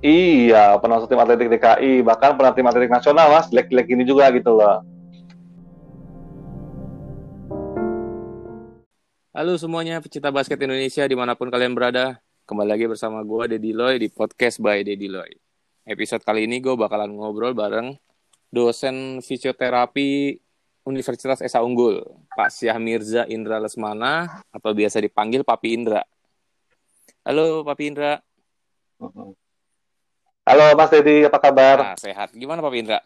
Iya, pernah masuk tim atletik DKI, bahkan pernah tim atletik nasional mas, jelek-jelek gini juga gitu loh. Halo semuanya pecinta basket Indonesia di mana pun kalian berada. Kembali lagi bersama gue Dedi Loy di podcast by Dedi Loy. Episode kali ini gue bakalan ngobrol bareng dosen fisioterapi Universitas Esa Unggul, Pak Syah Mirza Indra Lesmana atau biasa dipanggil Papi Indra. Halo Papi Indra. Halo Mas Dedi, apa kabar? Nah, sehat. Gimana Papi Indra?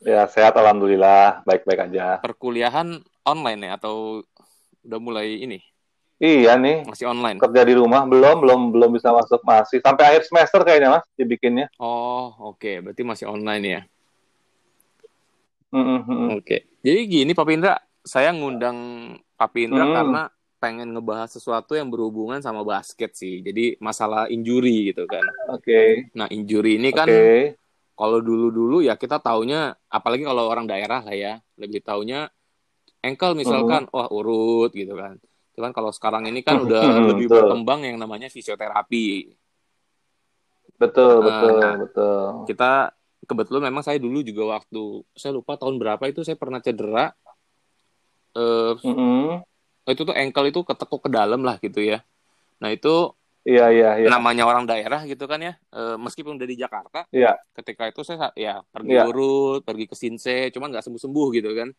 Ya sehat, alhamdulillah, baik-baik aja. Perkuliahan online ya atau udah mulai ini? Iya nih. Masih online. Kerja di rumah belum, belum, belum bisa masuk masih sampai akhir semester kayaknya mas dibikinnya. Oh oke, okay. berarti masih online ya. Mm -hmm. Oke, okay. jadi gini Pak Indra, saya ngundang Pak Indra mm. karena pengen ngebahas sesuatu yang berhubungan sama basket sih. Jadi masalah injury gitu kan. Oke. Okay. Nah injury ini kan okay. kalau dulu-dulu ya kita taunya, apalagi kalau orang daerah lah ya, lebih taunya ankle misalkan, mm. wah urut gitu kan. Cuman kalau sekarang ini kan udah hmm, lebih betul. berkembang yang namanya fisioterapi. Betul, nah, betul, nah, betul. Kita kebetulan memang saya dulu juga waktu saya lupa tahun berapa itu saya pernah cedera. Uh, mm -hmm. Itu tuh ankle itu ketekuk ke dalam lah gitu ya. Nah itu Iya iya iya. Namanya orang daerah gitu kan ya. E, meskipun udah di Jakarta. Iya. Ketika itu saya ya pergi ya. urut, pergi ke Sinse, cuman nggak sembuh sembuh gitu kan.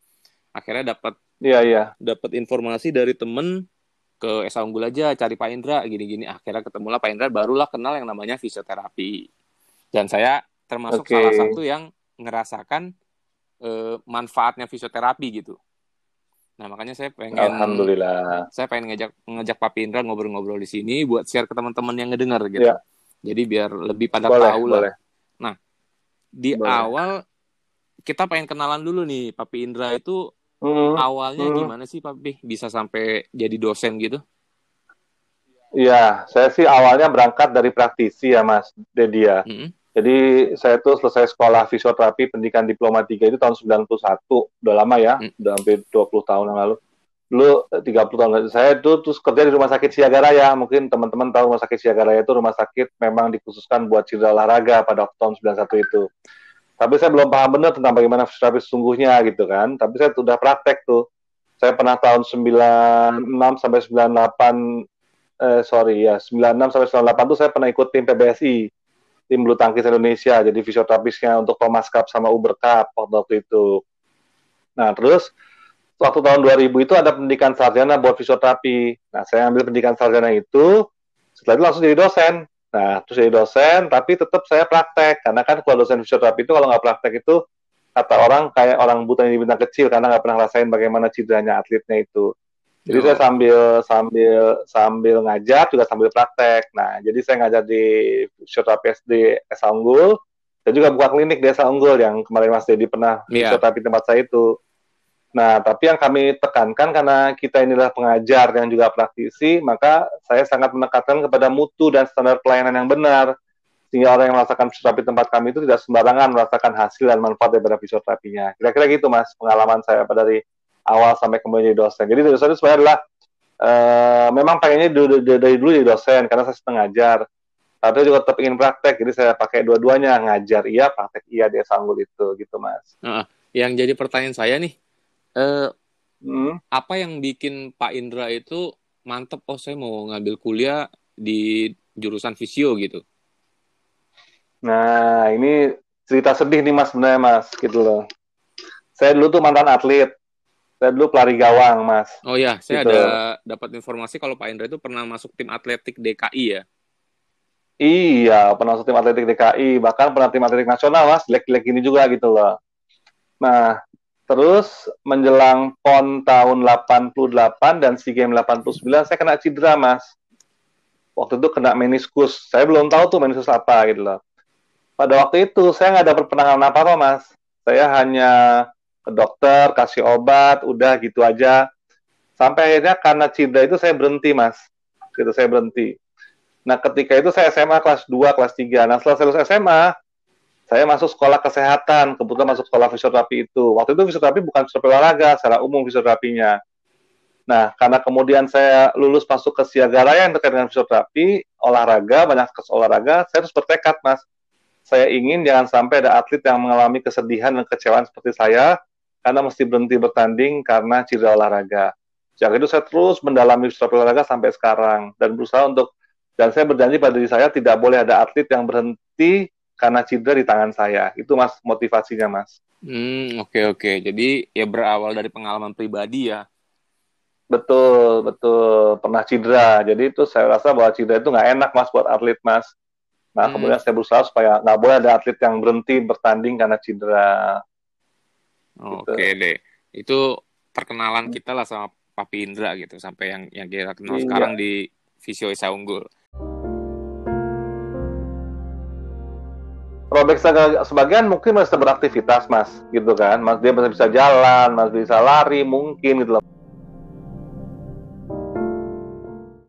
Akhirnya dapat Iya iya. Dapat informasi dari temen ke Esa Unggul aja cari Pak Indra gini-gini. Akhirnya ketemulah Pak Indra, barulah kenal yang namanya fisioterapi. Dan saya termasuk okay. salah satu yang ngerasakan eh, manfaatnya fisioterapi gitu. Nah makanya saya pengen, Alhamdulillah. Saya pengen ngajak ngajak Pak Indra ngobrol-ngobrol di sini buat share ke teman-teman yang ngedengar gitu. Ya. Jadi biar lebih pada boleh, tahu lah. Boleh. Nah di boleh. awal kita pengen kenalan dulu nih, Pak Indra itu Hmm. Awalnya hmm. gimana sih Papi bisa sampai jadi dosen gitu? Iya, saya sih awalnya berangkat dari praktisi ya Mas Dedia. Hmm. Jadi saya tuh selesai sekolah fisioterapi pendidikan diploma 3 itu tahun 91, udah lama ya, hmm. udah hampir 20 tahun yang lalu. Dulu 30 eh, tahun lalu saya itu terus kerja di Rumah Sakit Siaga Raya. Mungkin teman-teman tahu Rumah Sakit Siaga Raya itu rumah sakit memang dikhususkan buat cedera olahraga pada tahun 91 itu tapi saya belum paham benar tentang bagaimana fisioterapi sesungguhnya gitu kan. Tapi saya sudah praktek tuh. Saya pernah tahun 96 sampai 98 eh sorry ya 96 sampai 98 tuh saya pernah ikut tim PBSI tim bulu tangkis Indonesia jadi fisioterapisnya untuk Thomas Cup sama Uber Cup waktu itu. Nah terus waktu tahun 2000 itu ada pendidikan sarjana buat fisioterapi. Nah saya ambil pendidikan sarjana itu setelah itu langsung jadi dosen. Nah, terus jadi dosen, tapi tetap saya praktek. Karena kan kalau dosen fisioterapi itu kalau nggak praktek itu, kata orang kayak orang buta yang di bintang kecil, karena nggak pernah ngerasain bagaimana cederanya atletnya itu. Jadi oh. saya sambil sambil sambil ngajar juga sambil praktek. Nah, jadi saya ngajar di fisioterapi SD Esa Unggul, dan juga buka klinik di Esa Unggul yang kemarin Mas Dedi pernah yeah. fisioterapi tempat saya itu. Nah, tapi yang kami tekankan karena kita inilah pengajar yang juga praktisi, maka saya sangat menekankan kepada mutu dan standar pelayanan yang benar. Sehingga orang yang merasakan fisioterapi tempat kami itu tidak sembarangan merasakan hasil dan manfaat daripada fisioterapinya. Kira-kira gitu, Mas, pengalaman saya pada dari awal sampai kemudian jadi dosen. Jadi dosen itu sebenarnya adalah uh, memang pengennya dari dulu jadi dosen karena saya senang ngajar. Tapi juga tetap ingin praktek, jadi saya pakai dua-duanya ngajar iya, praktek iya dia sanggul itu, gitu mas. Uh, yang jadi pertanyaan saya nih, eh, hmm. apa yang bikin Pak Indra itu mantep oh saya mau ngambil kuliah di jurusan visio gitu nah ini cerita sedih nih mas sebenarnya mas gitu loh saya dulu tuh mantan atlet saya dulu pelari gawang mas oh ya saya gitu. ada dapat informasi kalau Pak Indra itu pernah masuk tim atletik DKI ya Iya, pernah masuk tim atletik DKI, bahkan pernah tim atletik nasional, mas, jelek-jelek gini juga gitu loh. Nah, Terus menjelang PON tahun 88 dan SEA Games 89 saya kena cedera, Mas. Waktu itu kena meniskus. Saya belum tahu tuh meniskus apa gitu loh. Pada waktu itu saya nggak ada penanganan apa-apa, Mas. Saya hanya ke dokter, kasih obat, udah gitu aja. Sampai akhirnya karena cedera itu saya berhenti, Mas. Gitu saya berhenti. Nah, ketika itu saya SMA kelas 2, kelas 3. Nah, setelah saya lulus SMA, saya masuk sekolah kesehatan, kebetulan masuk sekolah fisioterapi itu. Waktu itu fisioterapi bukan fisioterapi olahraga, secara umum fisioterapinya. Nah, karena kemudian saya lulus masuk ke Siaga Raya yang terkait dengan fisioterapi, olahraga, banyak aktivitas olahraga, saya harus bertekad, Mas. Saya ingin jangan sampai ada atlet yang mengalami kesedihan dan kecewaan seperti saya, karena mesti berhenti bertanding karena cedera olahraga. Sejak itu saya terus mendalami fisioterapi olahraga sampai sekarang, dan berusaha untuk, dan saya berjanji pada diri saya tidak boleh ada atlet yang berhenti karena cedera di tangan saya. Itu Mas motivasinya, Mas. Hmm, oke okay, oke. Okay. Jadi ya berawal dari pengalaman pribadi ya Betul, betul. Pernah cedera. Jadi itu saya rasa bahwa cedera itu nggak enak mas buat atlet mas. Nah hmm. kemudian saya berusaha supaya nggak boleh ada atlet yang berhenti bertanding karena cedera. Oke gitu. deh. Itu perkenalan kita lah sama Papi Indra gitu sampai yang yang kita kenal iya. sekarang di Visio Isa Unggul. Robek sebagian mungkin masih beraktivitas mas, gitu kan, mas dia masih bisa jalan, masih bisa lari mungkin gitu loh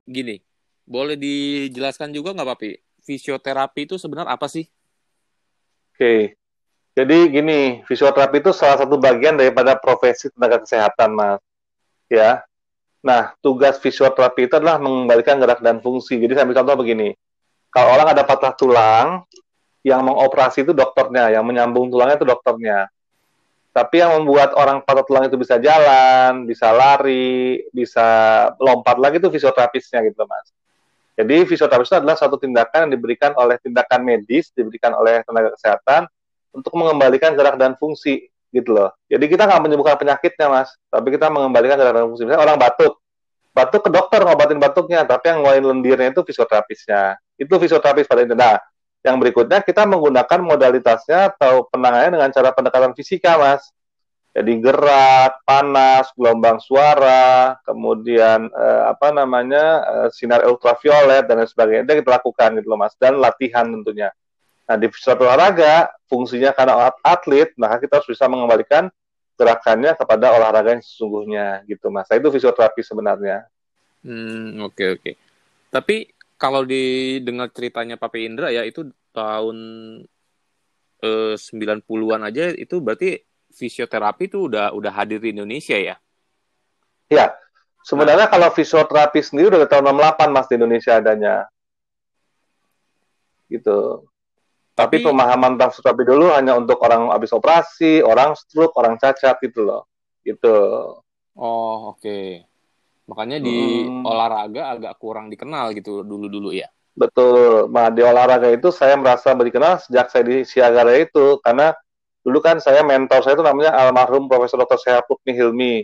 gini, boleh dijelaskan juga nggak Papi? Fisioterapi itu sebenarnya apa sih? Oke, jadi gini, fisioterapi itu salah satu bagian daripada profesi tenaga kesehatan, Mas. Ya, Nah, tugas fisioterapi itu adalah mengembalikan gerak dan fungsi. Jadi saya ambil contoh begini. Kalau orang ada patah tulang, yang mengoperasi itu dokternya, yang menyambung tulangnya itu dokternya. Tapi yang membuat orang patah tulang itu bisa jalan, bisa lari, bisa lompat lagi itu fisioterapisnya gitu mas. Jadi fisioterapis itu adalah suatu tindakan yang diberikan oleh tindakan medis, diberikan oleh tenaga kesehatan untuk mengembalikan gerak dan fungsi gitu loh. Jadi kita nggak menyembuhkan penyakitnya mas, tapi kita mengembalikan gerak dan fungsi. Misalnya orang batuk, batuk ke dokter ngobatin batuknya, tapi yang ngeluarin lendirnya itu fisioterapisnya. Itu fisioterapis pada intinya. Nah, yang berikutnya kita menggunakan modalitasnya atau penanganannya dengan cara pendekatan fisika, Mas. Jadi gerak, panas, gelombang suara, kemudian eh, apa namanya eh, sinar ultraviolet dan lain sebagainya itu kita lakukan gitu loh, Mas. Dan latihan tentunya. Nah di suatu olahraga fungsinya karena atlet, maka kita harus bisa mengembalikan gerakannya kepada olahraga yang sesungguhnya gitu, Mas. Nah, itu fisioterapi sebenarnya. Hmm, oke okay, oke. Okay. Tapi kalau didengar ceritanya Papi Indra ya itu tahun eh, 90-an aja itu berarti fisioterapi itu udah udah hadir di Indonesia ya? Ya. Sebenarnya nah. kalau fisioterapi sendiri udah tahun 68 Mas di Indonesia adanya. Gitu. Tapi, Tapi pemahaman tentang fisioterapi dulu hanya untuk orang habis operasi, orang stroke, orang cacat gitu loh. Gitu. Oh, oke. Okay. Makanya di hmm. olahraga agak kurang dikenal gitu dulu-dulu ya. Betul. Nah, di olahraga itu saya merasa dikenal sejak saya di Siagara itu karena dulu kan saya mentor saya itu namanya almarhum Profesor Dr. Sehat Hilmi.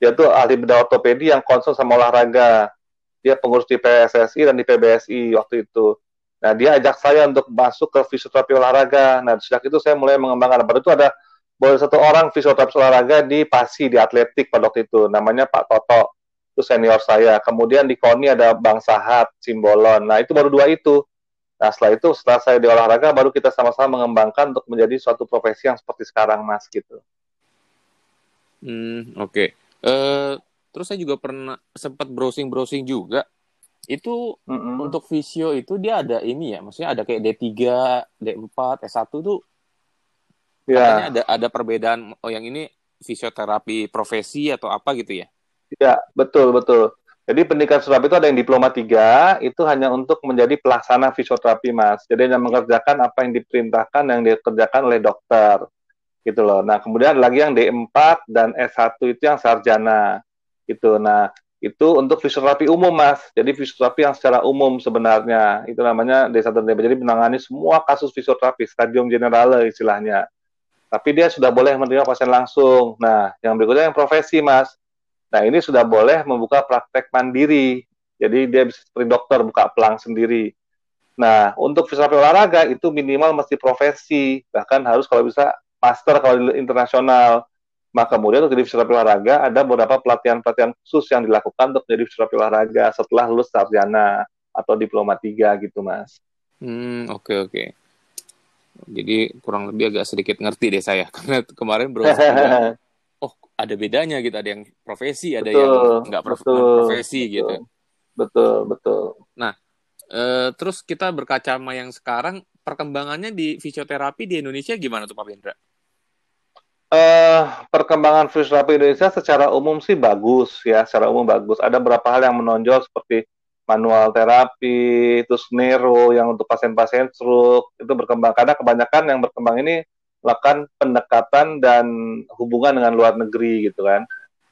Dia tuh ahli bedah ortopedi yang konsul sama olahraga. Dia pengurus di PSSI dan di PBSI waktu itu. Nah, dia ajak saya untuk masuk ke fisioterapi olahraga. Nah, sejak itu saya mulai mengembangkan. Pada itu ada boleh satu orang fisioterapis olahraga di PASI, di atletik pada waktu itu. Namanya Pak Toto itu senior saya. Kemudian di KONI ada Bang Sahat, Simbolon. Nah, itu baru dua itu. Nah, setelah itu, setelah saya di olahraga, baru kita sama-sama mengembangkan untuk menjadi suatu profesi yang seperti sekarang, Mas, gitu. Hmm, oke. Okay. Uh, eh, terus saya juga pernah sempat browsing-browsing juga. Itu mm -hmm. untuk visio itu dia ada ini ya, maksudnya ada kayak D3, D4, S1 tuh yeah. ada ada perbedaan oh yang ini fisioterapi profesi atau apa gitu ya? Ya, betul, betul. Jadi pendidikan fisioterapi itu ada yang diploma tiga, itu hanya untuk menjadi pelaksana fisioterapi, Mas. Jadi hanya mengerjakan apa yang diperintahkan, yang dikerjakan oleh dokter. Gitu loh. Nah, kemudian ada lagi yang D4 dan S1 itu yang sarjana. Gitu. Nah, itu untuk fisioterapi umum, Mas. Jadi fisioterapi yang secara umum sebenarnya. Itu namanya D1 dan D4. Jadi menangani semua kasus fisioterapi, stadium generale istilahnya. Tapi dia sudah boleh menerima pasien langsung. Nah, yang berikutnya yang profesi, Mas Nah, ini sudah boleh membuka praktek mandiri. Jadi dia bisa seperti dokter buka pelang sendiri. Nah, untuk fisioterapi olahraga itu minimal mesti profesi, bahkan harus kalau bisa master kalau internasional. Maka kemudian untuk jadi fisioterapi olahraga ada beberapa pelatihan-pelatihan khusus yang dilakukan untuk jadi fisioterapi olahraga setelah lulus sarjana atau diploma tiga gitu, Mas. Hmm, oke okay, oke. Okay. Jadi kurang lebih agak sedikit ngerti deh saya karena kemarin bro ada bedanya gitu ada yang profesi ada betul, yang nggak prof profesi betul, gitu betul betul nah e, terus kita berkaca sama yang sekarang perkembangannya di fisioterapi di Indonesia gimana tuh Pak Indra? Uh, perkembangan fisioterapi Indonesia secara umum sih bagus ya, secara umum bagus. Ada beberapa hal yang menonjol seperti manual terapi, terus neuro yang untuk pasien-pasien stroke itu berkembang karena kebanyakan yang berkembang ini melakukan pendekatan dan hubungan dengan luar negeri gitu kan.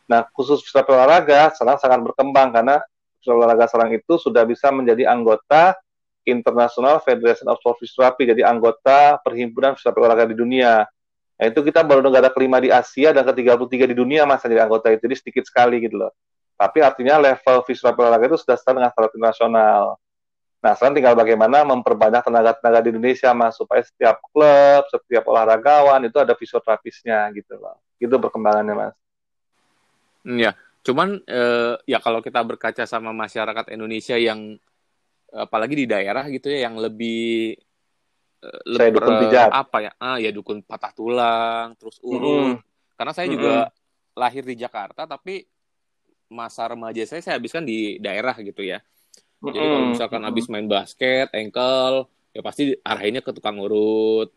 Nah khusus fisioterapi olahraga sekarang sangat berkembang karena fisioterapi olahraga sekarang itu sudah bisa menjadi anggota International Federation of Sport Physiotherapy, jadi anggota perhimpunan fisioterapi olahraga di dunia. Itu kita baru negara kelima di Asia dan ke-33 di dunia mas jadi anggota itu, jadi sedikit sekali gitu loh. Tapi artinya level fisioterapi olahraga itu sudah setara dengan standar internasional. Nah, sekarang tinggal bagaimana memperbanyak tenaga-tenaga di Indonesia, Mas, supaya setiap klub, setiap olahragawan itu ada fisioterapisnya gitu loh. Gitu perkembangannya, Mas. Iya, cuman eh, ya kalau kita berkaca sama masyarakat Indonesia yang apalagi di daerah gitu ya yang lebih eh, lebih dukun pijat. apa ya? Ah, ya dukun patah tulang, terus urut. Mm -hmm. Karena saya juga mm -hmm. lahir di Jakarta tapi masa remaja saya saya habiskan di daerah gitu ya. Jadi mm -hmm. kalau misalkan habis main basket, ankle, ya pasti arahinnya ke tukang urut.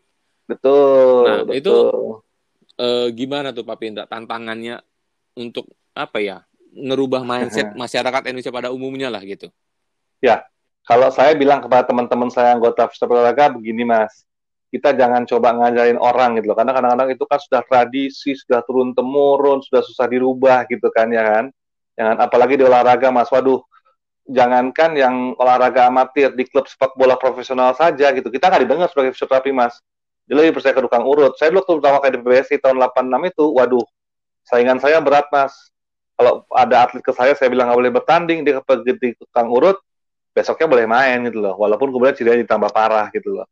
Betul. Nah betul. itu eh, gimana tuh Pak Pinta tantangannya untuk apa ya ngerubah mindset masyarakat Indonesia pada umumnya lah gitu. Ya, kalau saya bilang kepada teman-teman saya anggota olahraga begini mas, kita jangan coba ngajarin orang gitu loh, karena kadang-kadang itu kan sudah tradisi, sudah turun temurun, sudah susah dirubah gitu kan ya kan. Jangan apalagi di olahraga Mas. Waduh, jangankan yang olahraga amatir di klub sepak bola profesional saja gitu. Kita nggak didengar sebagai fisioterapi Mas. Dia lebih percaya ke tukang urut. Saya dulu pertama kali di PBSI tahun 86 itu, waduh, saingan saya berat Mas. Kalau ada atlet ke saya, saya bilang nggak boleh bertanding, dia pergi di tukang urut, besoknya boleh main gitu loh. Walaupun kemudian cedera ditambah parah gitu loh.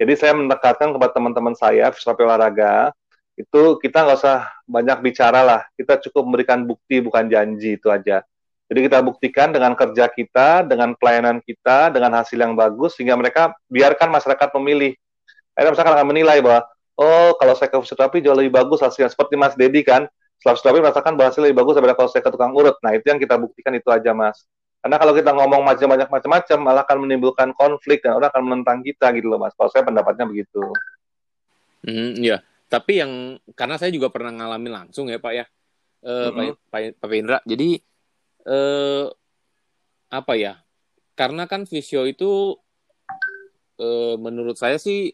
Jadi saya mendekatkan kepada teman-teman saya, fisioterapi olahraga, itu kita nggak usah banyak bicara lah. Kita cukup memberikan bukti bukan janji itu aja. Jadi kita buktikan dengan kerja kita, dengan pelayanan kita, dengan hasil yang bagus sehingga mereka biarkan masyarakat memilih. Akhirnya misalkan akan menilai bahwa oh kalau saya ke fisioterapi jauh lebih bagus hasilnya seperti Mas Dedi kan. Setelah fisioterapi merasakan bahwa hasilnya lebih bagus daripada kalau saya ke tukang urut. Nah itu yang kita buktikan itu aja Mas. Karena kalau kita ngomong macam-macam macam-macam malah akan menimbulkan konflik dan orang akan menentang kita gitu loh Mas. Kalau saya pendapatnya begitu. Hmm, iya. Tapi yang karena saya juga pernah ngalamin langsung ya Pak ya, uh, mm-hmm. Pak, Pak Indra. Jadi uh, apa ya? Karena kan visio itu uh, menurut saya sih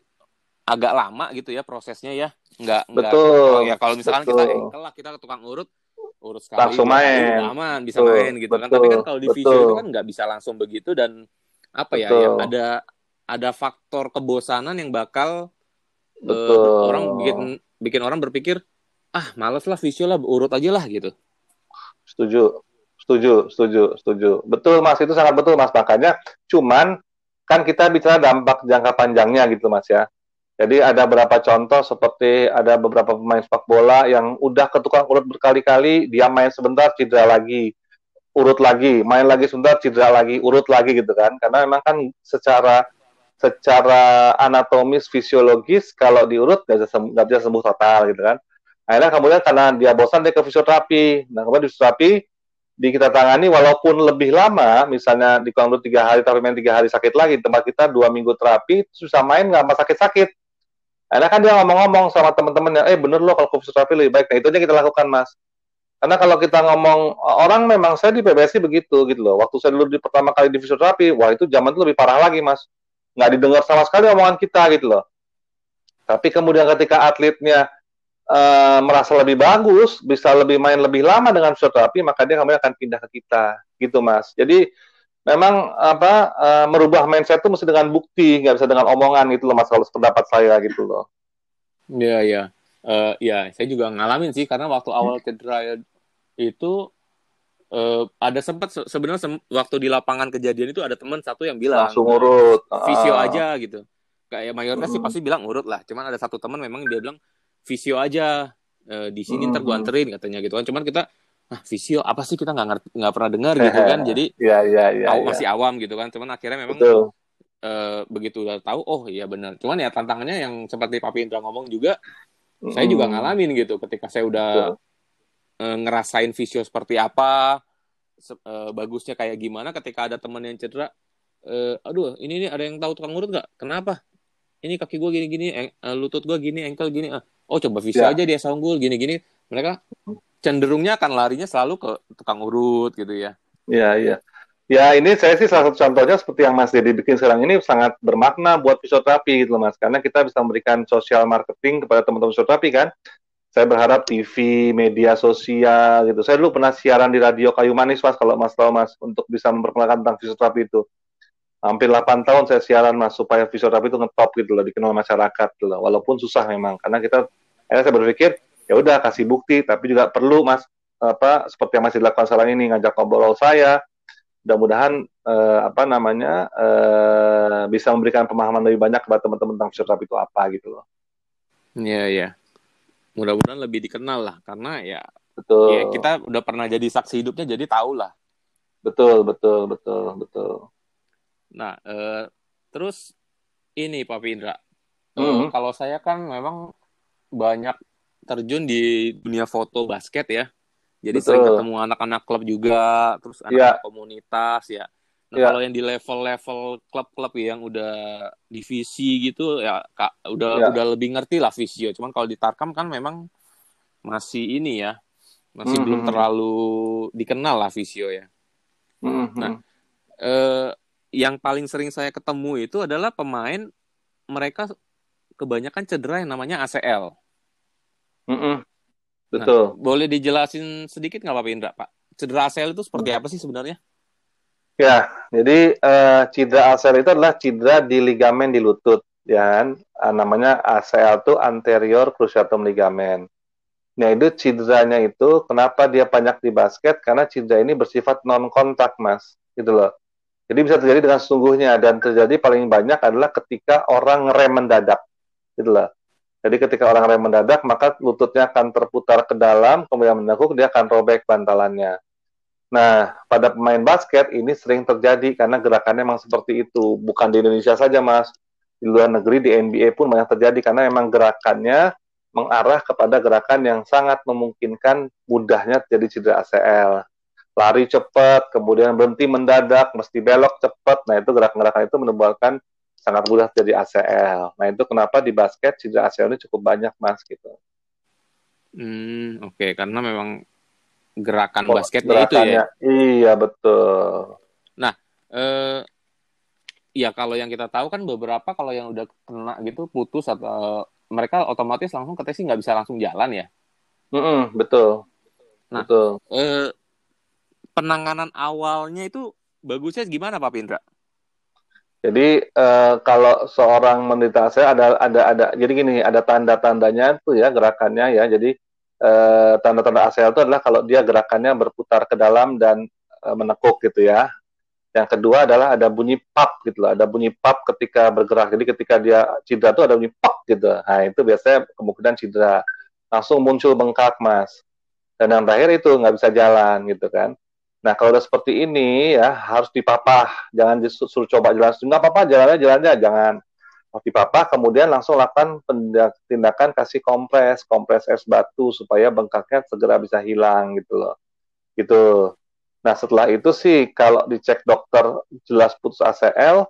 agak lama gitu ya prosesnya ya. Enggak betul. Enggak, ya kalau misalkan betul. kita lah kita ke tukang urut urut sekali langsung main. aman bisa betul. main gitu betul. kan. Tapi kan kalau di visio itu kan nggak bisa langsung begitu dan apa ya, betul. ya yang ada ada faktor kebosanan yang bakal Betul. Uh, orang bikin bikin orang berpikir ah males lah visio lah urut aja lah gitu. Setuju, setuju, setuju, setuju. Betul mas itu sangat betul mas makanya cuman kan kita bicara dampak jangka panjangnya gitu mas ya. Jadi ada beberapa contoh seperti ada beberapa pemain sepak bola yang udah ketukang urut berkali-kali, dia main sebentar cedera lagi, urut lagi, main lagi sebentar cedera lagi, urut lagi gitu kan. Karena memang kan secara secara anatomis fisiologis kalau diurut nggak bisa sembuh, bisa sembuh total gitu kan. Akhirnya kemudian karena dia bosan dia ke fisioterapi. Nah kemudian di fisioterapi di kita tangani walaupun lebih lama misalnya di kurang tiga hari tapi main tiga hari sakit lagi tempat kita dua minggu terapi susah main nggak mas sakit-sakit akhirnya kan dia ngomong-ngomong sama teman-temannya eh bener loh kalau ke fisioterapi lebih baik nah itu aja kita lakukan mas karena kalau kita ngomong orang memang saya di PBSI begitu gitu loh waktu saya dulu di pertama kali di fisioterapi wah itu zaman itu lebih parah lagi mas nggak didengar sama sekali omongan kita gitu loh. Tapi kemudian ketika atletnya uh, merasa lebih bagus, bisa lebih main lebih lama dengan fisioterapi, maka dia kemudian akan pindah ke kita, gitu mas. Jadi memang apa uh, merubah mindset itu mesti dengan bukti, nggak bisa dengan omongan gitu loh mas. Kalau pendapat saya gitu loh. Iya iya, uh, ya saya juga ngalamin sih karena waktu awal cedera itu uh, ada sempat se sebenarnya se waktu di lapangan kejadian itu ada teman satu yang bilang langsung urut visio ah. aja gitu kayak mayoritas hmm. sih pasti bilang urut lah cuman ada satu teman memang dia bilang visio aja uh, di sini hmm. ntar gua anterin katanya gitu kan cuman kita ah visio apa sih kita nggak ngerti nggak pernah dengar gitu kan jadi ya, ya, ya, ya. masih awam gitu kan cuman akhirnya memang Uh, begitu udah tahu oh iya benar cuman ya tantangannya yang seperti Papi Indra ngomong juga hmm. saya juga ngalamin gitu ketika saya udah Betul uh, ngerasain visio seperti apa, uh, bagusnya kayak gimana ketika ada teman yang cedera. Uh, aduh, ini nih ada yang tahu tukang urut nggak? Kenapa? Ini kaki gue gini-gini, uh, lutut gue gini, ankle gini. Uh. Oh coba visio ya. aja dia sanggul gini-gini. Mereka cenderungnya akan larinya selalu ke tukang urut gitu ya. Iya, iya. Ya ini saya sih salah satu contohnya seperti yang Mas Dedi bikin sekarang ini sangat bermakna buat fisioterapi gitu loh Mas. Karena kita bisa memberikan sosial marketing kepada teman-teman fisioterapi kan. Saya berharap TV, media sosial gitu. Saya dulu pernah siaran di radio Kayu Manis Mas kalau Mas tahu Mas untuk bisa memperkenalkan tentang fisioterapi itu. Hampir 8 tahun saya siaran Mas supaya fisioterapi itu ngetop gitu loh dikenal masyarakat gitu loh. Walaupun susah memang karena kita akhirnya saya berpikir ya udah kasih bukti tapi juga perlu Mas apa seperti yang masih dilakukan sekarang ini ngajak ngobrol saya mudah-mudahan uh, apa namanya uh, bisa memberikan pemahaman lebih banyak kepada teman-teman tentang fisioterapi itu apa gitu loh. Iya iya. Mudah-mudahan lebih dikenal lah karena ya betul. Ya, kita udah pernah jadi saksi hidupnya jadi tahu lah. Betul betul betul betul. Nah uh, terus ini Pak Indra. Mm -hmm. Kalau saya kan memang banyak terjun di dunia foto basket ya. Jadi Betul. sering ketemu anak-anak klub juga, terus anak, -anak yeah. komunitas ya. Nah, yeah. kalau yang di level-level klub-klub yang udah divisi gitu ya kak, udah yeah. udah lebih ngerti lah visio. Cuman kalau di Tarkam kan memang masih ini ya, masih mm -hmm. belum terlalu dikenal lah visio ya. Mm -hmm. Nah, eh, yang paling sering saya ketemu itu adalah pemain mereka kebanyakan cedera yang namanya ACL. Mm. Nah, Betul. Nah, boleh dijelasin sedikit nggak Pak Indra, Pak? Cedera ACL itu seperti apa sih sebenarnya? Ya, jadi uh, cedera ACL itu adalah cedera di ligamen di lutut, ya kan? Uh, namanya ACL itu anterior cruciatum ligament. Nah, itu cederanya itu kenapa dia banyak di basket? Karena cedera ini bersifat non kontak, Mas. Gitu loh. Jadi bisa terjadi dengan sesungguhnya dan terjadi paling banyak adalah ketika orang ngerem mendadak. Gitu loh. Jadi ketika orang rem mendadak, maka lututnya akan terputar ke dalam, kemudian menekuk, dia akan robek bantalannya. Nah, pada pemain basket ini sering terjadi karena gerakannya memang seperti itu. Bukan di Indonesia saja, Mas. Di luar negeri, di NBA pun banyak terjadi karena memang gerakannya mengarah kepada gerakan yang sangat memungkinkan mudahnya terjadi cedera ACL. Lari cepat, kemudian berhenti mendadak, mesti belok cepat. Nah, itu gerakan-gerakan itu menimbulkan sangat mudah jadi ACL. Nah itu kenapa di basket cedera ACL ini cukup banyak mas gitu. Hmm oke okay. karena memang gerakan oh, basketnya itu ya. Iya betul. Nah eh, ya kalau yang kita tahu kan beberapa kalau yang udah kena gitu putus atau mereka otomatis langsung ke sih nggak bisa langsung jalan ya. Mm -mm, betul. Nah, betul. Eh, penanganan awalnya itu bagusnya gimana Pak Pindra? Jadi uh, kalau seorang menderita ACL ada ada ada jadi gini ada tanda-tandanya tuh ya gerakannya ya. Jadi uh, tanda-tanda ACL itu adalah kalau dia gerakannya berputar ke dalam dan uh, menekuk gitu ya. Yang kedua adalah ada bunyi pap gitu loh, ada bunyi pap ketika bergerak. Jadi ketika dia cedera tuh ada bunyi pap gitu. Nah, itu biasanya kemungkinan cedera. Langsung muncul bengkak, Mas. Dan yang terakhir itu nggak bisa jalan gitu kan. Nah, kalau udah seperti ini ya harus dipapah, jangan disuruh coba jalan. Enggak apa-apa, jalannya jalannya jangan harus dipapah, kemudian langsung lakukan tindakan kasih kompres, kompres es batu supaya bengkaknya segera bisa hilang gitu loh. Gitu. Nah, setelah itu sih kalau dicek dokter jelas putus ACL,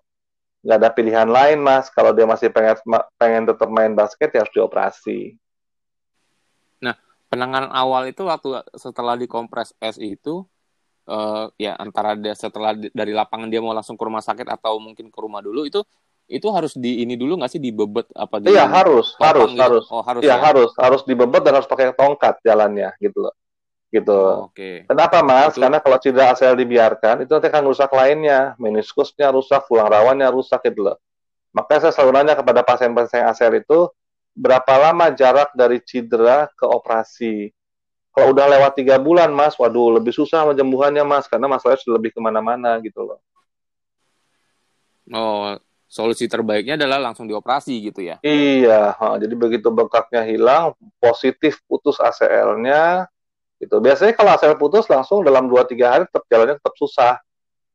nggak ada pilihan lain, Mas. Kalau dia masih pengen pengen tetap main basket ya harus dioperasi. Nah, penanganan awal itu waktu setelah dikompres es itu uh, ya antara dia setelah dari lapangan dia mau langsung ke rumah sakit atau mungkin ke rumah dulu itu itu harus di ini dulu nggak sih dibebet apa di Iya harus harus gitu? harus oh, harus iya, ya, harus harus dibebet dan harus pakai tongkat jalannya gitu loh gitu. Oh, Oke. Okay. Kenapa mas? Itu... Karena kalau cedera ACL dibiarkan itu nanti akan rusak lainnya, meniskusnya rusak, tulang rawannya rusak gitu loh. Makanya saya selalu nanya kepada pasien-pasien ACL itu berapa lama jarak dari cedera ke operasi. Kalau udah lewat tiga bulan, Mas, waduh, lebih susah penyembuhannya, Mas, karena masalahnya sudah lebih ke mana-mana gitu loh. Oh, solusi terbaiknya adalah langsung dioperasi gitu ya? Iya, ha, jadi begitu bengkaknya hilang, positif putus ACL-nya, gitu. Biasanya kalau ACL putus langsung dalam 2-3 hari tetap jalannya tetap susah.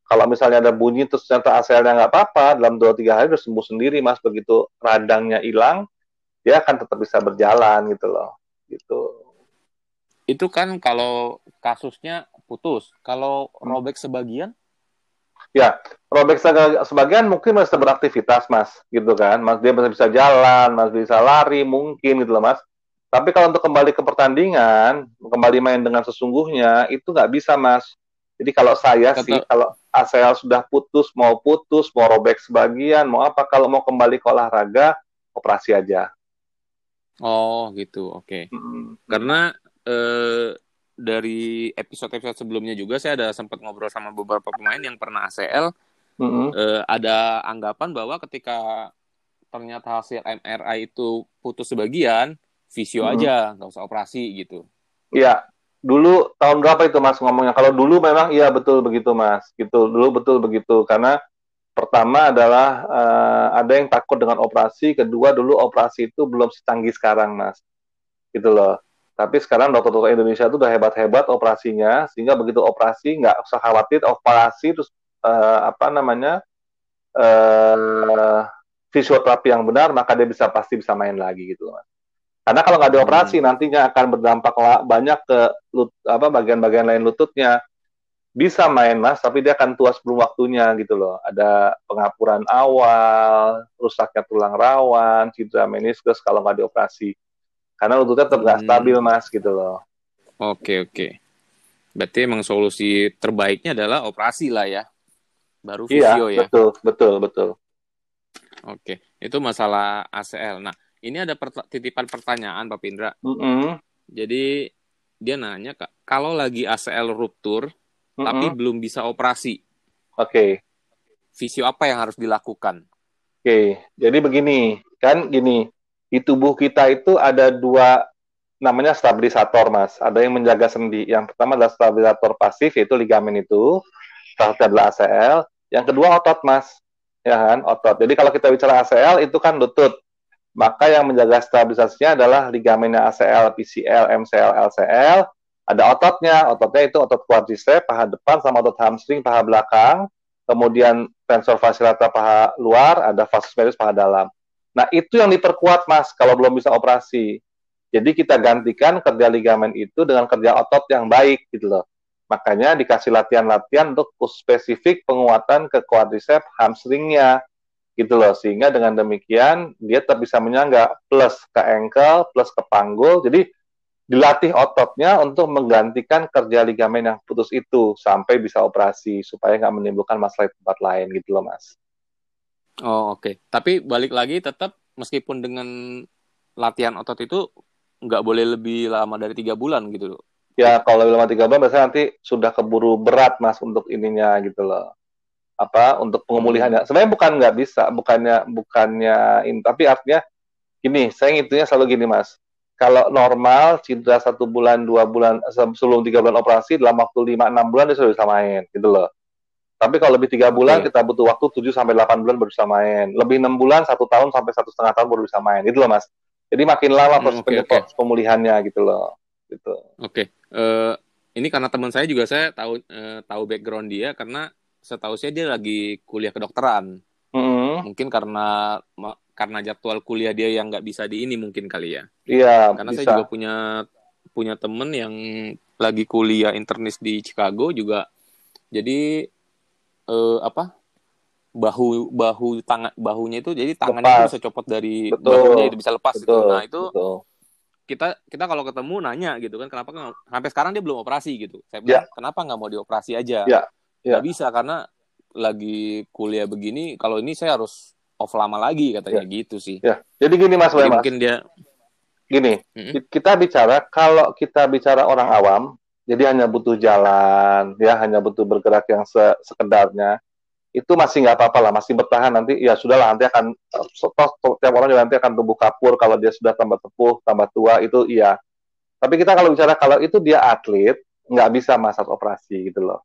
Kalau misalnya ada bunyi terus ternyata ACL-nya nggak apa-apa, dalam 2-3 hari udah sembuh sendiri, Mas. Begitu radangnya hilang, dia akan tetap bisa berjalan gitu loh. Gitu itu kan kalau kasusnya putus. Kalau hmm. robek sebagian? Ya, robek sebagian mungkin masih beraktivitas, Mas, gitu kan. Mas dia masih bisa jalan, masih bisa lari mungkin gitu loh, Mas. Tapi kalau untuk kembali ke pertandingan, kembali main dengan sesungguhnya, itu nggak bisa, Mas. Jadi kalau saya Kata... sih kalau ACL sudah putus, mau putus, mau robek sebagian, mau apa kalau mau kembali ke olahraga, operasi aja. Oh, gitu. Oke. Okay. Hmm. Karena eh, dari episode-episode sebelumnya juga saya ada sempat ngobrol sama beberapa pemain yang pernah ACL. Mm-hmm. Eh, ada anggapan bahwa ketika ternyata hasil MRI itu putus sebagian, visio mm-hmm. aja, nggak usah operasi gitu. Iya, dulu tahun berapa itu mas ngomongnya? Kalau dulu memang iya betul begitu mas, gitu. Dulu betul begitu karena pertama adalah uh, ada yang takut dengan operasi, kedua dulu operasi itu belum secanggih sekarang mas, gitu loh. Tapi sekarang dokter-dokter Indonesia itu udah hebat-hebat operasinya, sehingga begitu operasi nggak usah khawatir operasi terus uh, apa namanya uh, fisioterapi yang benar, maka dia bisa pasti bisa main lagi gitu mas. Karena kalau nggak dioperasi hmm. nantinya akan berdampak banyak ke lut, apa bagian-bagian lain lututnya. Bisa main mas, tapi dia akan tua sebelum waktunya gitu loh. Ada pengapuran awal, rusaknya tulang rawan, cedera meniskus kalau nggak dioperasi. Karena lututnya tetap nggak hmm. stabil mas gitu loh. Oke oke. Berarti emang solusi terbaiknya adalah operasi lah ya. Baru visio iya, ya. Betul betul betul. Oke, itu masalah ACL. Nah, ini ada per titipan pertanyaan Pak Pindra. Mm -hmm. Jadi dia nanya kak, kalau lagi ACL ruptur mm -hmm. tapi belum bisa operasi, oke, okay. visio apa yang harus dilakukan? Oke, okay. jadi begini, kan gini, di tubuh kita itu ada dua namanya stabilisator mas. Ada yang menjaga sendi. Yang pertama adalah stabilisator pasif yaitu ligamen itu, salah adalah ACL. Yang kedua otot mas, ya kan otot. Jadi kalau kita bicara ACL itu kan lutut maka yang menjaga stabilisasinya adalah ligamennya ACL, PCL, MCL, LCL. Ada ototnya, ototnya itu otot quadriceps, paha depan, sama otot hamstring, paha belakang. Kemudian tensor fasciolata paha luar, ada fascius medius paha dalam. Nah itu yang diperkuat mas, kalau belum bisa operasi. Jadi kita gantikan kerja ligamen itu dengan kerja otot yang baik gitu loh. Makanya dikasih latihan-latihan untuk spesifik penguatan ke quadriceps hamstringnya gitu loh sehingga dengan demikian dia tetap bisa menyangga plus ke ankle plus ke panggul jadi dilatih ototnya untuk menggantikan kerja ligamen yang putus itu sampai bisa operasi supaya nggak menimbulkan masalah di tempat lain gitu loh mas. Oh oke, okay. tapi balik lagi tetap meskipun dengan latihan otot itu nggak boleh lebih lama dari tiga bulan gitu loh. Ya kalau lebih lama tiga bulan biasanya nanti sudah keburu berat mas untuk ininya gitu loh apa untuk pemulihannya. Sebenarnya bukan nggak bisa, bukannya bukannya ini, tapi artinya gini, saya ngitunya selalu gini mas. Kalau normal cedera satu bulan, dua bulan, sebelum tiga bulan operasi dalam waktu lima enam bulan dia sudah bisa main, gitu loh. Tapi kalau lebih tiga bulan okay. kita butuh waktu tujuh sampai delapan bulan baru bisa main. Lebih enam bulan, satu tahun sampai satu setengah tahun baru bisa main, gitu loh mas. Jadi makin lama proses hmm, okay, okay. pemulihannya gitu loh. Gitu. Oke. Okay. Uh, eh, ini karena teman saya juga saya tahu uh, tahu background dia karena setahu saya dia lagi kuliah kedokteran. Mm-hmm. Mungkin karena karena jadwal kuliah dia yang nggak bisa di ini mungkin kali ya. Iya. Karena bisa. saya juga punya punya temen yang lagi kuliah internis di Chicago juga. Jadi eh, apa? bahu bahu tangan bahunya itu jadi tangannya itu bisa copot dari betul. bahunya itu bisa lepas betul. itu. Nah itu betul. kita kita kalau ketemu nanya gitu kan kenapa sampai sekarang dia belum operasi gitu. Saya bilang ya. kenapa nggak mau dioperasi aja? Ya ya. Gak bisa karena lagi kuliah begini kalau ini saya harus off lama lagi katanya ya. gitu sih ya jadi gini mas jadi mungkin dia gini mm-hmm. kita bicara kalau kita bicara orang awam jadi hanya butuh jalan ya hanya butuh bergerak yang se- sekedarnya itu masih nggak apa-apa lah masih bertahan nanti ya sudahlah nanti akan setiap orang juga nanti akan tumbuh kapur kalau dia sudah tambah tepuh tambah tua itu iya tapi kita kalau bicara kalau itu dia atlet nggak bisa masa operasi gitu loh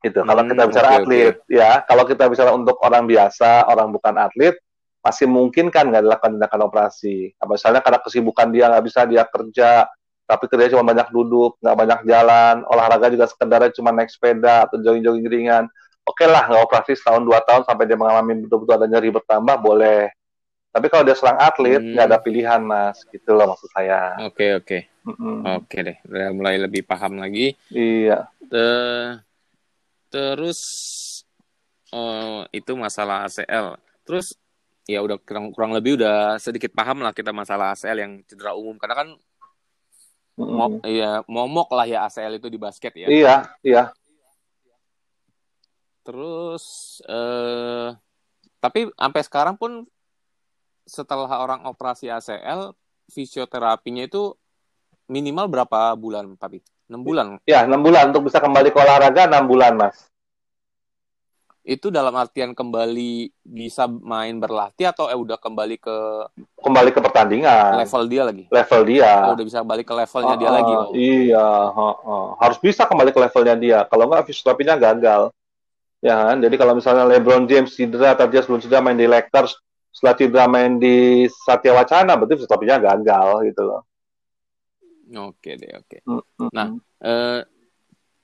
gitu. Kalau kita hmm, bicara okay, atlet, okay. ya, kalau kita bicara untuk orang biasa, orang bukan atlet, masih mungkin kan nggak dilakukan tindakan operasi. Nah, misalnya karena kesibukan dia nggak bisa dia kerja, tapi kerja cuma banyak duduk, nggak banyak jalan, olahraga juga sekedarnya cuma naik sepeda atau jogging-jogging ringan. Oke okay lah, nggak operasi setahun dua tahun sampai dia mengalami betul-betul ada nyeri bertambah, boleh. Tapi kalau dia serang atlet, nggak hmm. ada pilihan, Mas. Gitu loh maksud saya. Oke, okay, oke. Okay. Mm -hmm. Oke okay deh, udah mulai lebih paham lagi. Iya. Uh, Terus uh, itu masalah ACL. Terus ya udah kurang kurang lebih udah sedikit paham lah kita masalah ACL yang cedera umum karena kan. Mo ya momok lah ya ACL itu di basket ya. Iya, iya. terus uh, tapi sampai sekarang pun setelah orang operasi ACL fisioterapinya itu minimal berapa bulan, Papi? 6 bulan? Ya, 6 bulan. Untuk bisa kembali ke olahraga 6 bulan, Mas. Itu dalam artian kembali bisa main berlatih atau eh udah kembali ke kembali ke pertandingan. Level dia lagi. Level dia. Oh, udah bisa balik ke levelnya uh, dia lagi. Oh. Iya, uh, uh. harus bisa kembali ke levelnya dia. Kalau enggak fisioterapinya gagal. Ya kan? Jadi kalau misalnya LeBron James cedera atau dia sebelum cedera main di Lakers, setelah cedera main di Satya Wacana, berarti fisioterapinya gagal gitu loh. Oke deh, oke. Mm -hmm. Nah, eh,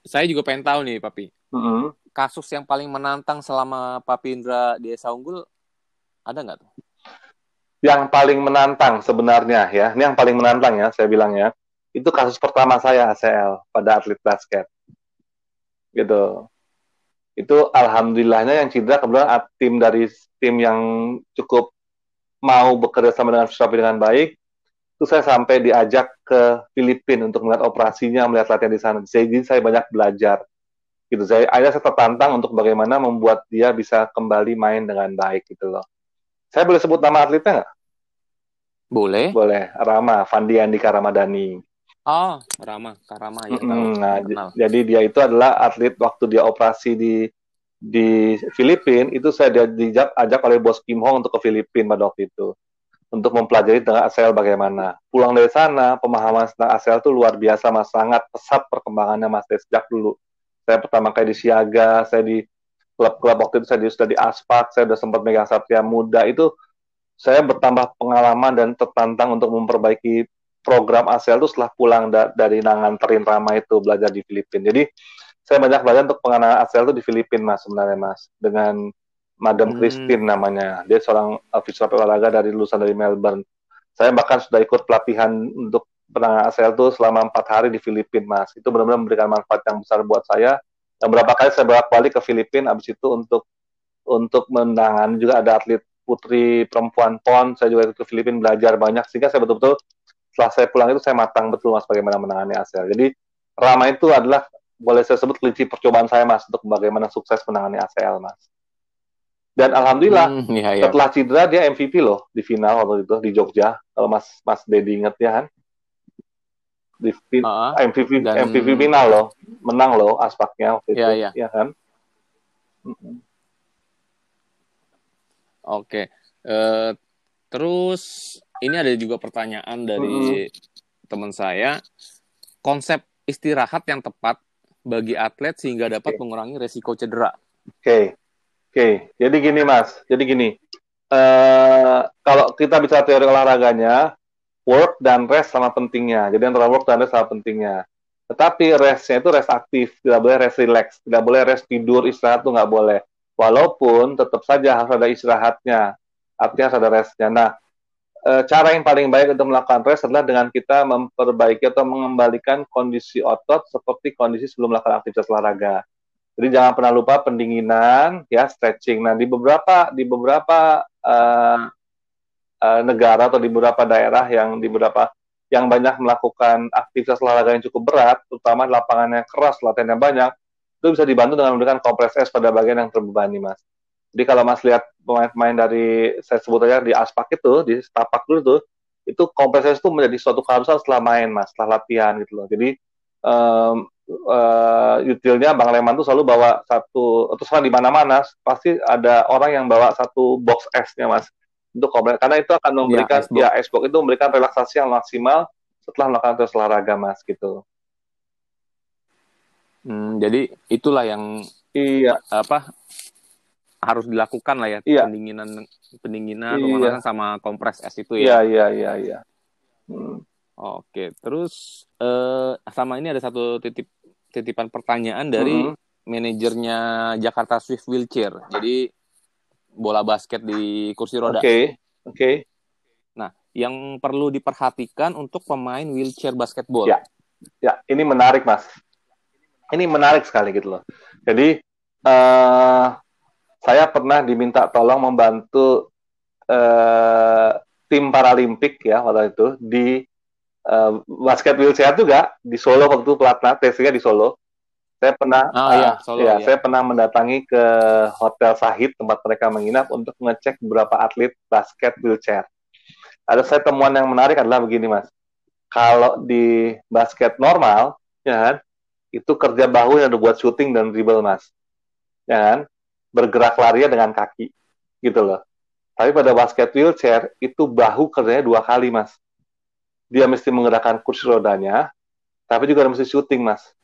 saya juga pengen tahu nih, Papi. Mm -hmm. Kasus yang paling menantang selama Papi Indra di Esa Unggul ada nggak tuh? Yang paling menantang sebenarnya ya, ini yang paling menantang ya, saya bilang ya, itu kasus pertama saya ACL pada atlet basket. Gitu. Itu alhamdulillahnya yang cedera kebetulan tim dari tim yang cukup mau bekerja sama dengan Fisioterapi dengan baik, itu saya sampai diajak ke Filipina untuk melihat operasinya, melihat latihan di sana. Jadi saya banyak belajar. Gitu. Saya akhirnya saya tertantang untuk bagaimana membuat dia bisa kembali main dengan baik gitu loh. Saya boleh sebut nama atletnya nggak? Boleh. Boleh. Rama, Fandi Andika Ramadhani. Oh, Rama, Karama ya. Hmm, nah, jadi dia itu adalah atlet waktu dia operasi di di Filipina itu saya diajak ajak oleh bos Kim Hong untuk ke Filipina pada waktu itu untuk mempelajari tentang ASEAN bagaimana. Pulang dari sana, pemahaman tentang ASEAN itu luar biasa, mas. Sangat pesat perkembangannya, mas. Dari sejak dulu. Saya pertama kali di Siaga, saya di klub-klub waktu itu saya di, sudah di Aspak, saya sudah sempat megang Satria Muda. Itu saya bertambah pengalaman dan tertantang untuk memperbaiki program ASEAN itu setelah pulang da dari nangan terin Rama itu belajar di Filipina. Jadi saya banyak belajar untuk pengenalan ASEAN itu di Filipina mas sebenarnya mas dengan Madam hmm. Christine namanya. Dia seorang officer olahraga dari lulusan dari Melbourne. Saya bahkan sudah ikut pelatihan untuk penanganan ACL itu selama empat hari di Filipina, Mas. Itu benar-benar memberikan manfaat yang besar buat saya. Dan berapa kali saya bolak-balik ke Filipina, habis itu untuk untuk menangani juga ada atlet putri perempuan PON, saya juga ikut ke Filipina belajar banyak, sehingga saya betul-betul setelah saya pulang itu saya matang betul mas bagaimana menangani ACL. Jadi Rama itu adalah boleh saya sebut kelinci percobaan saya mas untuk bagaimana sukses menangani ACL mas. Dan alhamdulillah hmm, iya, iya. setelah cedera dia MVP loh di final waktu itu di Jogja. Kalau Mas Mas Dedi inget ya kan? Di uh, MVP dan... MVP final loh, menang loh aspeknya waktu iya, itu, iya. ya kan? Oke. Uh, terus ini ada juga pertanyaan dari hmm. teman saya. Konsep istirahat yang tepat bagi atlet sehingga dapat okay. mengurangi resiko cedera. Oke. Okay Oke, jadi gini Mas, jadi gini. Uh, kalau kita bicara teori olahraganya, work dan rest sama pentingnya. Jadi antara work dan rest sama pentingnya. Tetapi restnya itu rest aktif, tidak boleh rest relax, tidak boleh rest tidur, istirahat itu nggak boleh. Walaupun tetap saja harus ada istirahatnya, artinya harus ada restnya. Nah, e, cara yang paling baik untuk melakukan rest adalah dengan kita memperbaiki atau mengembalikan kondisi otot seperti kondisi sebelum melakukan aktivitas olahraga. Jadi jangan pernah lupa pendinginan, ya stretching. Nah di beberapa di beberapa uh, uh, negara atau di beberapa daerah yang di beberapa yang banyak melakukan aktivitas olahraga yang cukup berat, terutama lapangannya keras, latihannya banyak, itu bisa dibantu dengan memberikan kompres es pada bagian yang terbebani, mas. Jadi kalau mas lihat pemain-pemain dari saya sebut aja di aspak itu, di tapak dulu tuh, itu kompres es itu menjadi suatu keharusan setelah main, mas, setelah latihan gitu loh. Jadi um, uh, utilnya Bang Leman tuh selalu bawa satu atau sama di mana-mana pasti ada orang yang bawa satu box esnya mas untuk komplain karena itu akan memberikan ya, ya box itu memberikan relaksasi yang maksimal setelah melakukan tes olahraga mas gitu. Hmm, jadi itulah yang iya apa harus dilakukan lah ya iya. pendinginan pendinginan iya. sama kompres es itu ya. Iya iya iya iya. Hmm. Oke, terus uh, sama ini ada satu titip titipan pertanyaan dari mm -hmm. manajernya Jakarta Swift Wheelchair. Jadi bola basket di kursi roda. Oke, okay. oke. Okay. Nah, yang perlu diperhatikan untuk pemain wheelchair basketball. Ya, ya, ini menarik mas. Ini menarik sekali gitu loh. Jadi uh, saya pernah diminta tolong membantu uh, tim Paralimpik ya waktu itu di uh, basket wheelchair juga di Solo waktu itu pelatnas tesnya di Solo saya pernah oh, iya, Solo, ya, iya. saya pernah mendatangi ke Hotel Sahid tempat mereka menginap untuk mengecek beberapa atlet basket wheelchair. Ada saya temuan yang menarik adalah begini mas, kalau di basket normal, ya kan, itu kerja bahu yang dibuat shooting dan dribble mas, ya kan, bergerak lari dengan kaki, gitu loh. Tapi pada basket wheelchair itu bahu kerjanya dua kali mas. Dia mesti menggerakkan kursi rodanya, tapi juga mesti shooting mas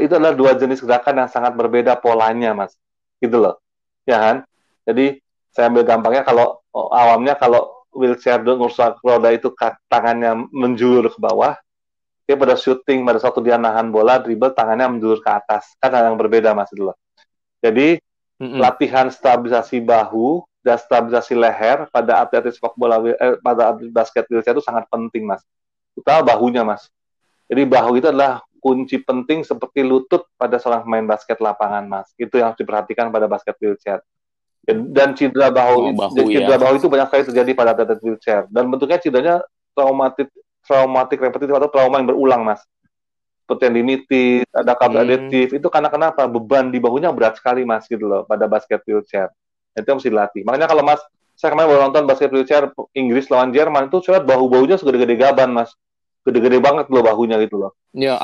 itu adalah dua jenis gerakan yang sangat berbeda polanya, Mas. Gitu loh. Ya kan? Jadi saya ambil gampangnya kalau oh, awamnya kalau wheelchair ngurus roda itu tangannya menjulur ke bawah, dia pada syuting pada suatu dia nahan bola dribble tangannya menjulur ke atas kan hal yang berbeda mas itu loh jadi mm-hmm. latihan stabilisasi bahu dan stabilisasi leher pada atlet sepak bola eh, pada atlet basket wheelchair itu sangat penting mas terutama bahunya mas jadi bahu itu adalah kunci penting seperti lutut pada seorang pemain basket lapangan, Mas. Itu yang harus diperhatikan pada basket wheelchair. Dan cedera bahu, oh, bahu cedera ya. bahu itu banyak sekali terjadi pada atlet wheelchair. Dan bentuknya cederanya traumatik, traumatik repetitif atau trauma yang berulang, Mas. Seperti yang limited, ada kabel hmm. itu karena kenapa? Beban di bahunya berat sekali, Mas, gitu loh, pada basket wheelchair. Itu yang mesti dilatih. Makanya kalau Mas, saya kemarin baru nonton basket wheelchair Inggris lawan Jerman, itu saya lihat bahu-bahunya segede-gede gaban, Mas. Gede-gede banget loh bahunya gitu loh. Ya,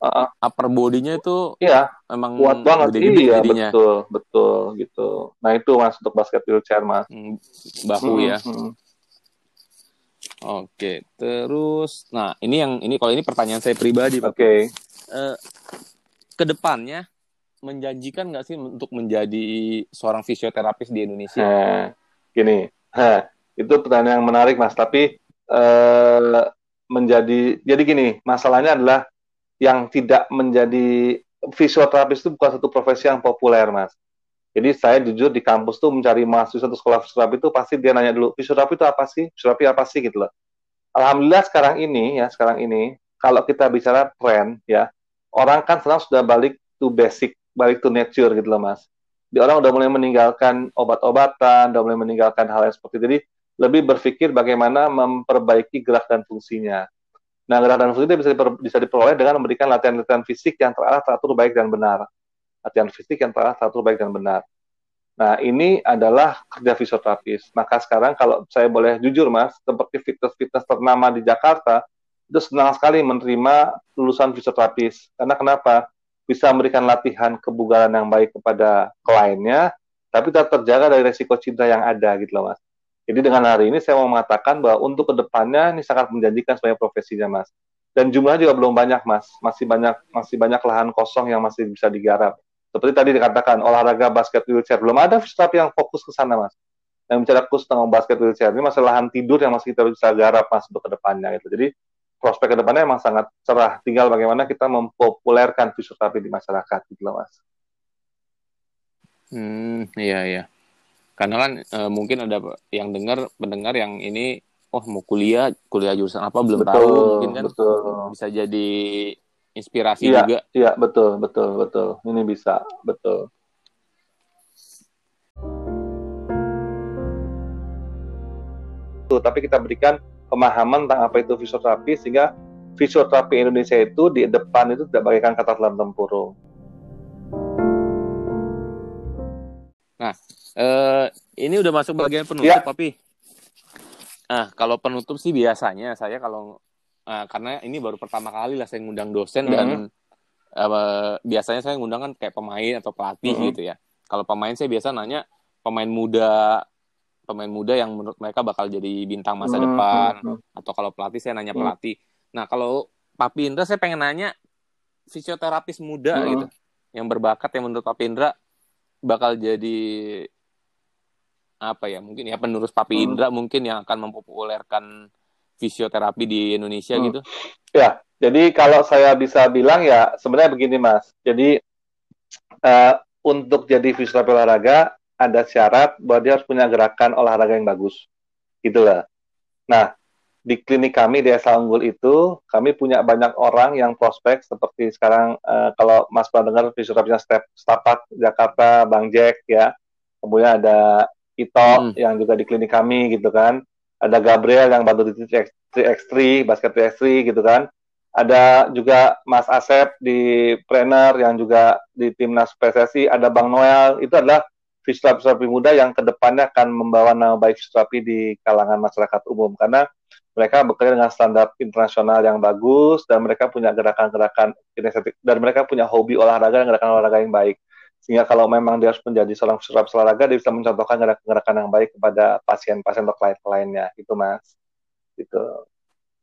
uh, upper bodinya itu iya emang kuat banget. gede -gede iya jadinya. betul betul gitu. Nah itu mas untuk basket wheelchair mas. Hmm, bahu hmm, ya. Hmm. oke terus nah ini yang ini kalau ini pertanyaan saya pribadi oke. Okay. uh, ke depannya menjanjikan nggak sih untuk menjadi seorang fisioterapis di Indonesia? Nah, gini. Ha, itu pertanyaan yang menarik mas. Tapi uh, menjadi jadi gini masalahnya adalah yang tidak menjadi fisioterapis itu bukan satu profesi yang populer, Mas. Jadi saya jujur di kampus tuh mencari mahasiswa satu sekolah fisioterapi itu pasti dia nanya dulu, fisioterapi itu apa sih? Fisioterapi apa sih gitu loh. Alhamdulillah sekarang ini ya, sekarang ini kalau kita bicara tren ya, orang kan sekarang sudah balik to basic, balik to nature gitu loh, Mas. Di orang udah mulai meninggalkan obat-obatan, udah mulai meninggalkan hal yang seperti itu. Jadi lebih berpikir bagaimana memperbaiki gerak dan fungsinya. Nah, gerakan fungsi itu bisa, diper, bisa diperoleh dengan memberikan latihan-latihan fisik yang terarah, teratur, baik, dan benar. Latihan fisik yang terarah, teratur, baik, dan benar. Nah, ini adalah kerja fisioterapis. Maka sekarang kalau saya boleh jujur, Mas, seperti fitness-fitness ternama di Jakarta, itu senang sekali menerima lulusan fisioterapis. Karena kenapa? Bisa memberikan latihan kebugaran yang baik kepada kliennya, tapi tetap terjaga dari resiko cedera yang ada gitu loh, Mas. Jadi dengan hari ini saya mau mengatakan bahwa untuk ke depannya ini sangat menjanjikan sebagai profesinya mas. Dan jumlahnya juga belum banyak mas, masih banyak masih banyak lahan kosong yang masih bisa digarap. Seperti tadi dikatakan olahraga basket wheelchair belum ada tapi yang fokus ke sana mas. Yang bicara khusus tentang basket wheelchair ini masih lahan tidur yang masih kita bisa garap mas untuk ke depannya gitu. Jadi prospek ke depannya memang sangat cerah. Tinggal bagaimana kita mempopulerkan fisioterapi di masyarakat gitu mas. Hmm, iya iya karena kan e, mungkin ada yang dengar pendengar yang ini oh mau kuliah kuliah jurusan apa belum betul, tahu mungkin kan betul. bisa jadi inspirasi iya, juga iya betul betul betul ini bisa betul tapi kita berikan pemahaman tentang apa itu fisioterapi sehingga fisioterapi Indonesia itu di depan itu tidak bagaikan kata dalam tempurung. Nah, Uh, ini udah masuk bagian penutup, ya. tapi nah kalau penutup sih biasanya saya kalau uh, karena ini baru pertama kali lah saya ngundang dosen mm -hmm. dan uh, biasanya saya ngundang kan kayak pemain atau pelatih mm -hmm. gitu ya. Kalau pemain saya biasa nanya pemain muda pemain muda yang menurut mereka bakal jadi bintang masa mm -hmm. depan atau kalau pelatih saya nanya pelatih. Mm -hmm. Nah kalau Papi Indra saya pengen nanya fisioterapis muda mm -hmm. gitu yang berbakat yang menurut Papi Indra bakal jadi apa ya mungkin ya penerus Papi hmm. Indra mungkin yang akan mempopulerkan fisioterapi di Indonesia hmm. gitu? Ya, jadi kalau saya bisa bilang ya sebenarnya begini Mas. Jadi uh, untuk jadi fisioterapi olahraga ada syarat bahwa dia harus punya gerakan olahraga yang bagus. Gitulah. Nah, di klinik kami di Esa Unggul itu kami punya banyak orang yang prospek seperti sekarang uh, kalau Mas pernah dengar fisioterapisnya Step Stapak Jakarta Bang Jack ya. Kemudian ada Ito hmm. yang juga di klinik kami gitu kan. Ada Gabriel yang bantu di 3x3, basket 3x3 gitu kan. ada juga Mas Asep di trainer yang juga di timnas PSSI, ada Bang Noel, itu adalah fisioterapi muda yang ke depannya akan membawa nama baik fisioterapi di kalangan masyarakat umum karena mereka bekerja dengan standar internasional yang bagus dan mereka punya gerakan-gerakan kinestetik dan mereka punya hobi olahraga dan gerakan olahraga yang baik sehingga kalau memang dia harus menjadi seorang fisioterapi olahraga dia bisa mencontohkan gerakan-gerakan yang baik kepada pasien-pasien atau klien-kliennya itu mas gitu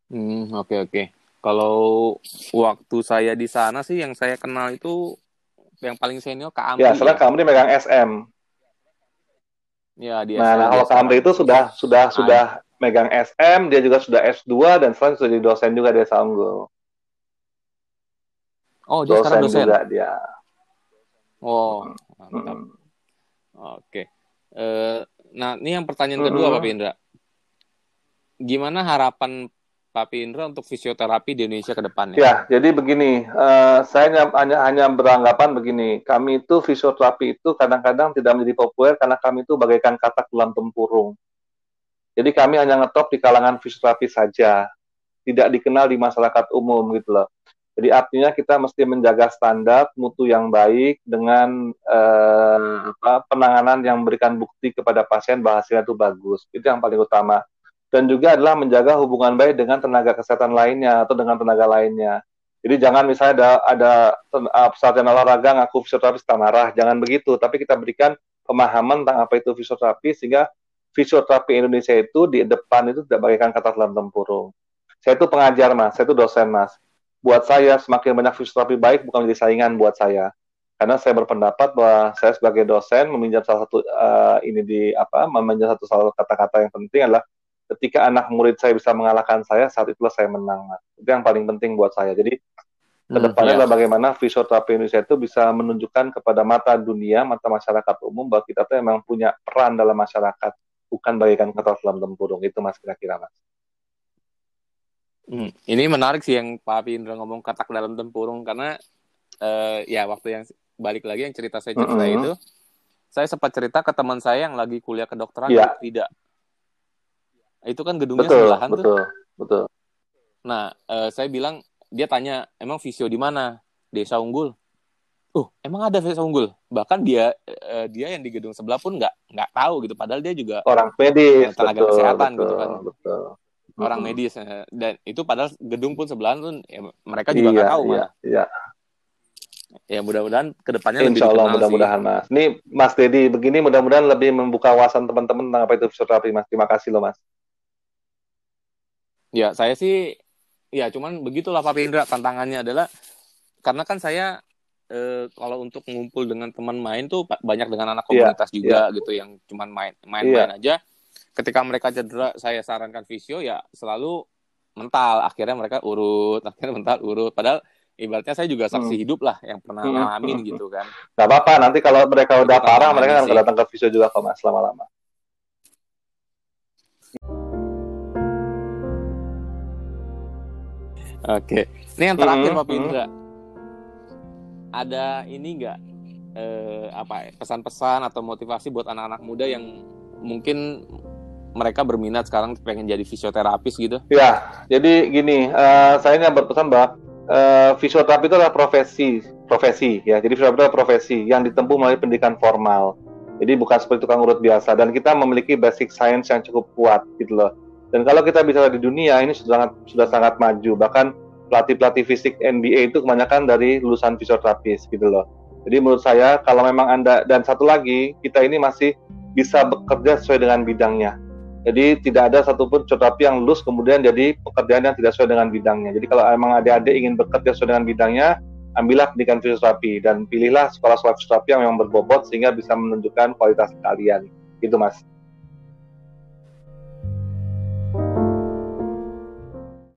hmm oke okay, oke okay. Kalau waktu saya di sana sih yang saya kenal itu yang paling senior Kak Amri. Ya, setelah Kak Amri megang SM. Ya, dia. Nah, nah kalau Kak Amri itu sudah sudah sudah megang SM, dia juga sudah S2 dan sekarang sudah jadi dosen juga dia Saunggul. Oh, dia dosen sekarang dosen juga dia. Oh, mantap. Hmm. Oke. Uh, nah, ini yang pertanyaan kedua, hmm. Pak Indra. Gimana harapan Pak Indra untuk fisioterapi di Indonesia ke depannya? Ya, jadi begini, uh, saya hanya hanya beranggapan begini, kami itu fisioterapi itu kadang-kadang tidak menjadi populer karena kami itu bagaikan kata dalam tempurung. Jadi kami hanya ngetop di kalangan fisioterapi saja, tidak dikenal di masyarakat umum gitu loh. Jadi artinya kita mesti menjaga standar mutu yang baik dengan uh, apa, penanganan yang memberikan bukti kepada pasien bahwa hasilnya itu bagus. Itu yang paling utama dan juga adalah menjaga hubungan baik dengan tenaga kesehatan lainnya atau dengan tenaga lainnya. Jadi jangan misalnya ada ada uh, sarjana olahraga ngaku fisioterapis kita marah, jangan begitu. Tapi kita berikan pemahaman tentang apa itu fisioterapi sehingga fisioterapi Indonesia itu di depan itu tidak bagaikan kata dalam tempurung. Saya itu pengajar mas, saya itu dosen mas. Buat saya semakin banyak fisioterapi baik bukan menjadi saingan buat saya. Karena saya berpendapat bahwa saya sebagai dosen meminjam salah satu uh, ini di apa, meminjam satu salah kata-kata yang penting adalah ketika anak murid saya bisa mengalahkan saya, saat itulah saya menang. Mas. Itu yang paling penting buat saya. Jadi ke depannya hmm, iya. adalah bagaimana fisioterapi Indonesia itu bisa menunjukkan kepada mata dunia, mata masyarakat umum bahwa kita tuh memang punya peran dalam masyarakat, bukan bagaikan kata dalam tempurung. Itu mas kira-kira mas. Hmm, ini menarik sih yang Pak Indra ngomong katak dalam tempurung karena uh, ya waktu yang balik lagi yang cerita saya cerita mm -hmm. itu saya sempat cerita ke teman saya yang lagi kuliah kedokteran yeah. tidak itu kan gedungnya betul, sebelahan betul, tuh. Betul. Nah, uh, saya bilang dia tanya, emang visio di mana? Desa Unggul. Uh, emang ada desa Unggul? Bahkan dia uh, dia yang di gedung sebelah pun nggak nggak tahu gitu. Padahal dia juga orang medis, tenaga betul, kesehatan betul, gitu kan. Betul. Orang hmm. medis dan itu padahal gedung pun sebelahan pun ya, mereka juga nggak iya, tahu iya, Iya. Ya mudah-mudahan ke depannya Insya lebih Allah mudah-mudahan Mas. Ini Mas Dedi begini mudah-mudahan lebih membuka wawasan teman-teman tentang apa itu fisioterapi Mas. Terima kasih loh Mas. Ya, saya sih ya cuman begitulah Pak Indra tantangannya adalah karena kan saya e, kalau untuk ngumpul dengan teman main tuh banyak dengan anak iya, komunitas yeah, juga yeah. gitu yang cuman main main-main yeah. aja. Ketika mereka cedera, saya sarankan visio ya selalu mental. Akhirnya mereka urut, akhirnya mental urut. Padahal ibaratnya saya juga saksi hmm. hidup lah yang pernah hmm. ngalamin gitu kan. Gak apa-apa, nanti kalau mereka udah parah, mereka akan datang ke visio juga kok mas, lama-lama. Oke. Ini yang terakhir mm -hmm. Pak Indra. Ada ini enggak eh, apa ya, pesan-pesan atau motivasi buat anak-anak muda yang mungkin mereka berminat sekarang pengen jadi fisioterapis gitu? Ya, jadi gini, uh, saya ingin berpesan bahwa uh, fisioterapi itu adalah profesi, profesi ya. Jadi fisioterapi adalah profesi yang ditempuh melalui pendidikan formal. Jadi bukan seperti tukang urut biasa dan kita memiliki basic science yang cukup kuat gitu loh dan kalau kita bicara di dunia ini sudah sangat sudah sangat maju. Bahkan pelatih-pelatih fisik NBA itu kebanyakan dari lulusan fisioterapis gitu loh. Jadi menurut saya kalau memang Anda dan satu lagi kita ini masih bisa bekerja sesuai dengan bidangnya. Jadi tidak ada satupun fisioterapi yang lulus kemudian jadi pekerjaan yang tidak sesuai dengan bidangnya. Jadi kalau memang adik-adik ingin bekerja sesuai dengan bidangnya, ambillah pendidikan fisioterapi dan pilihlah sekolah-sekolah fisioterapi yang memang berbobot sehingga bisa menunjukkan kualitas kalian. Gitu Mas.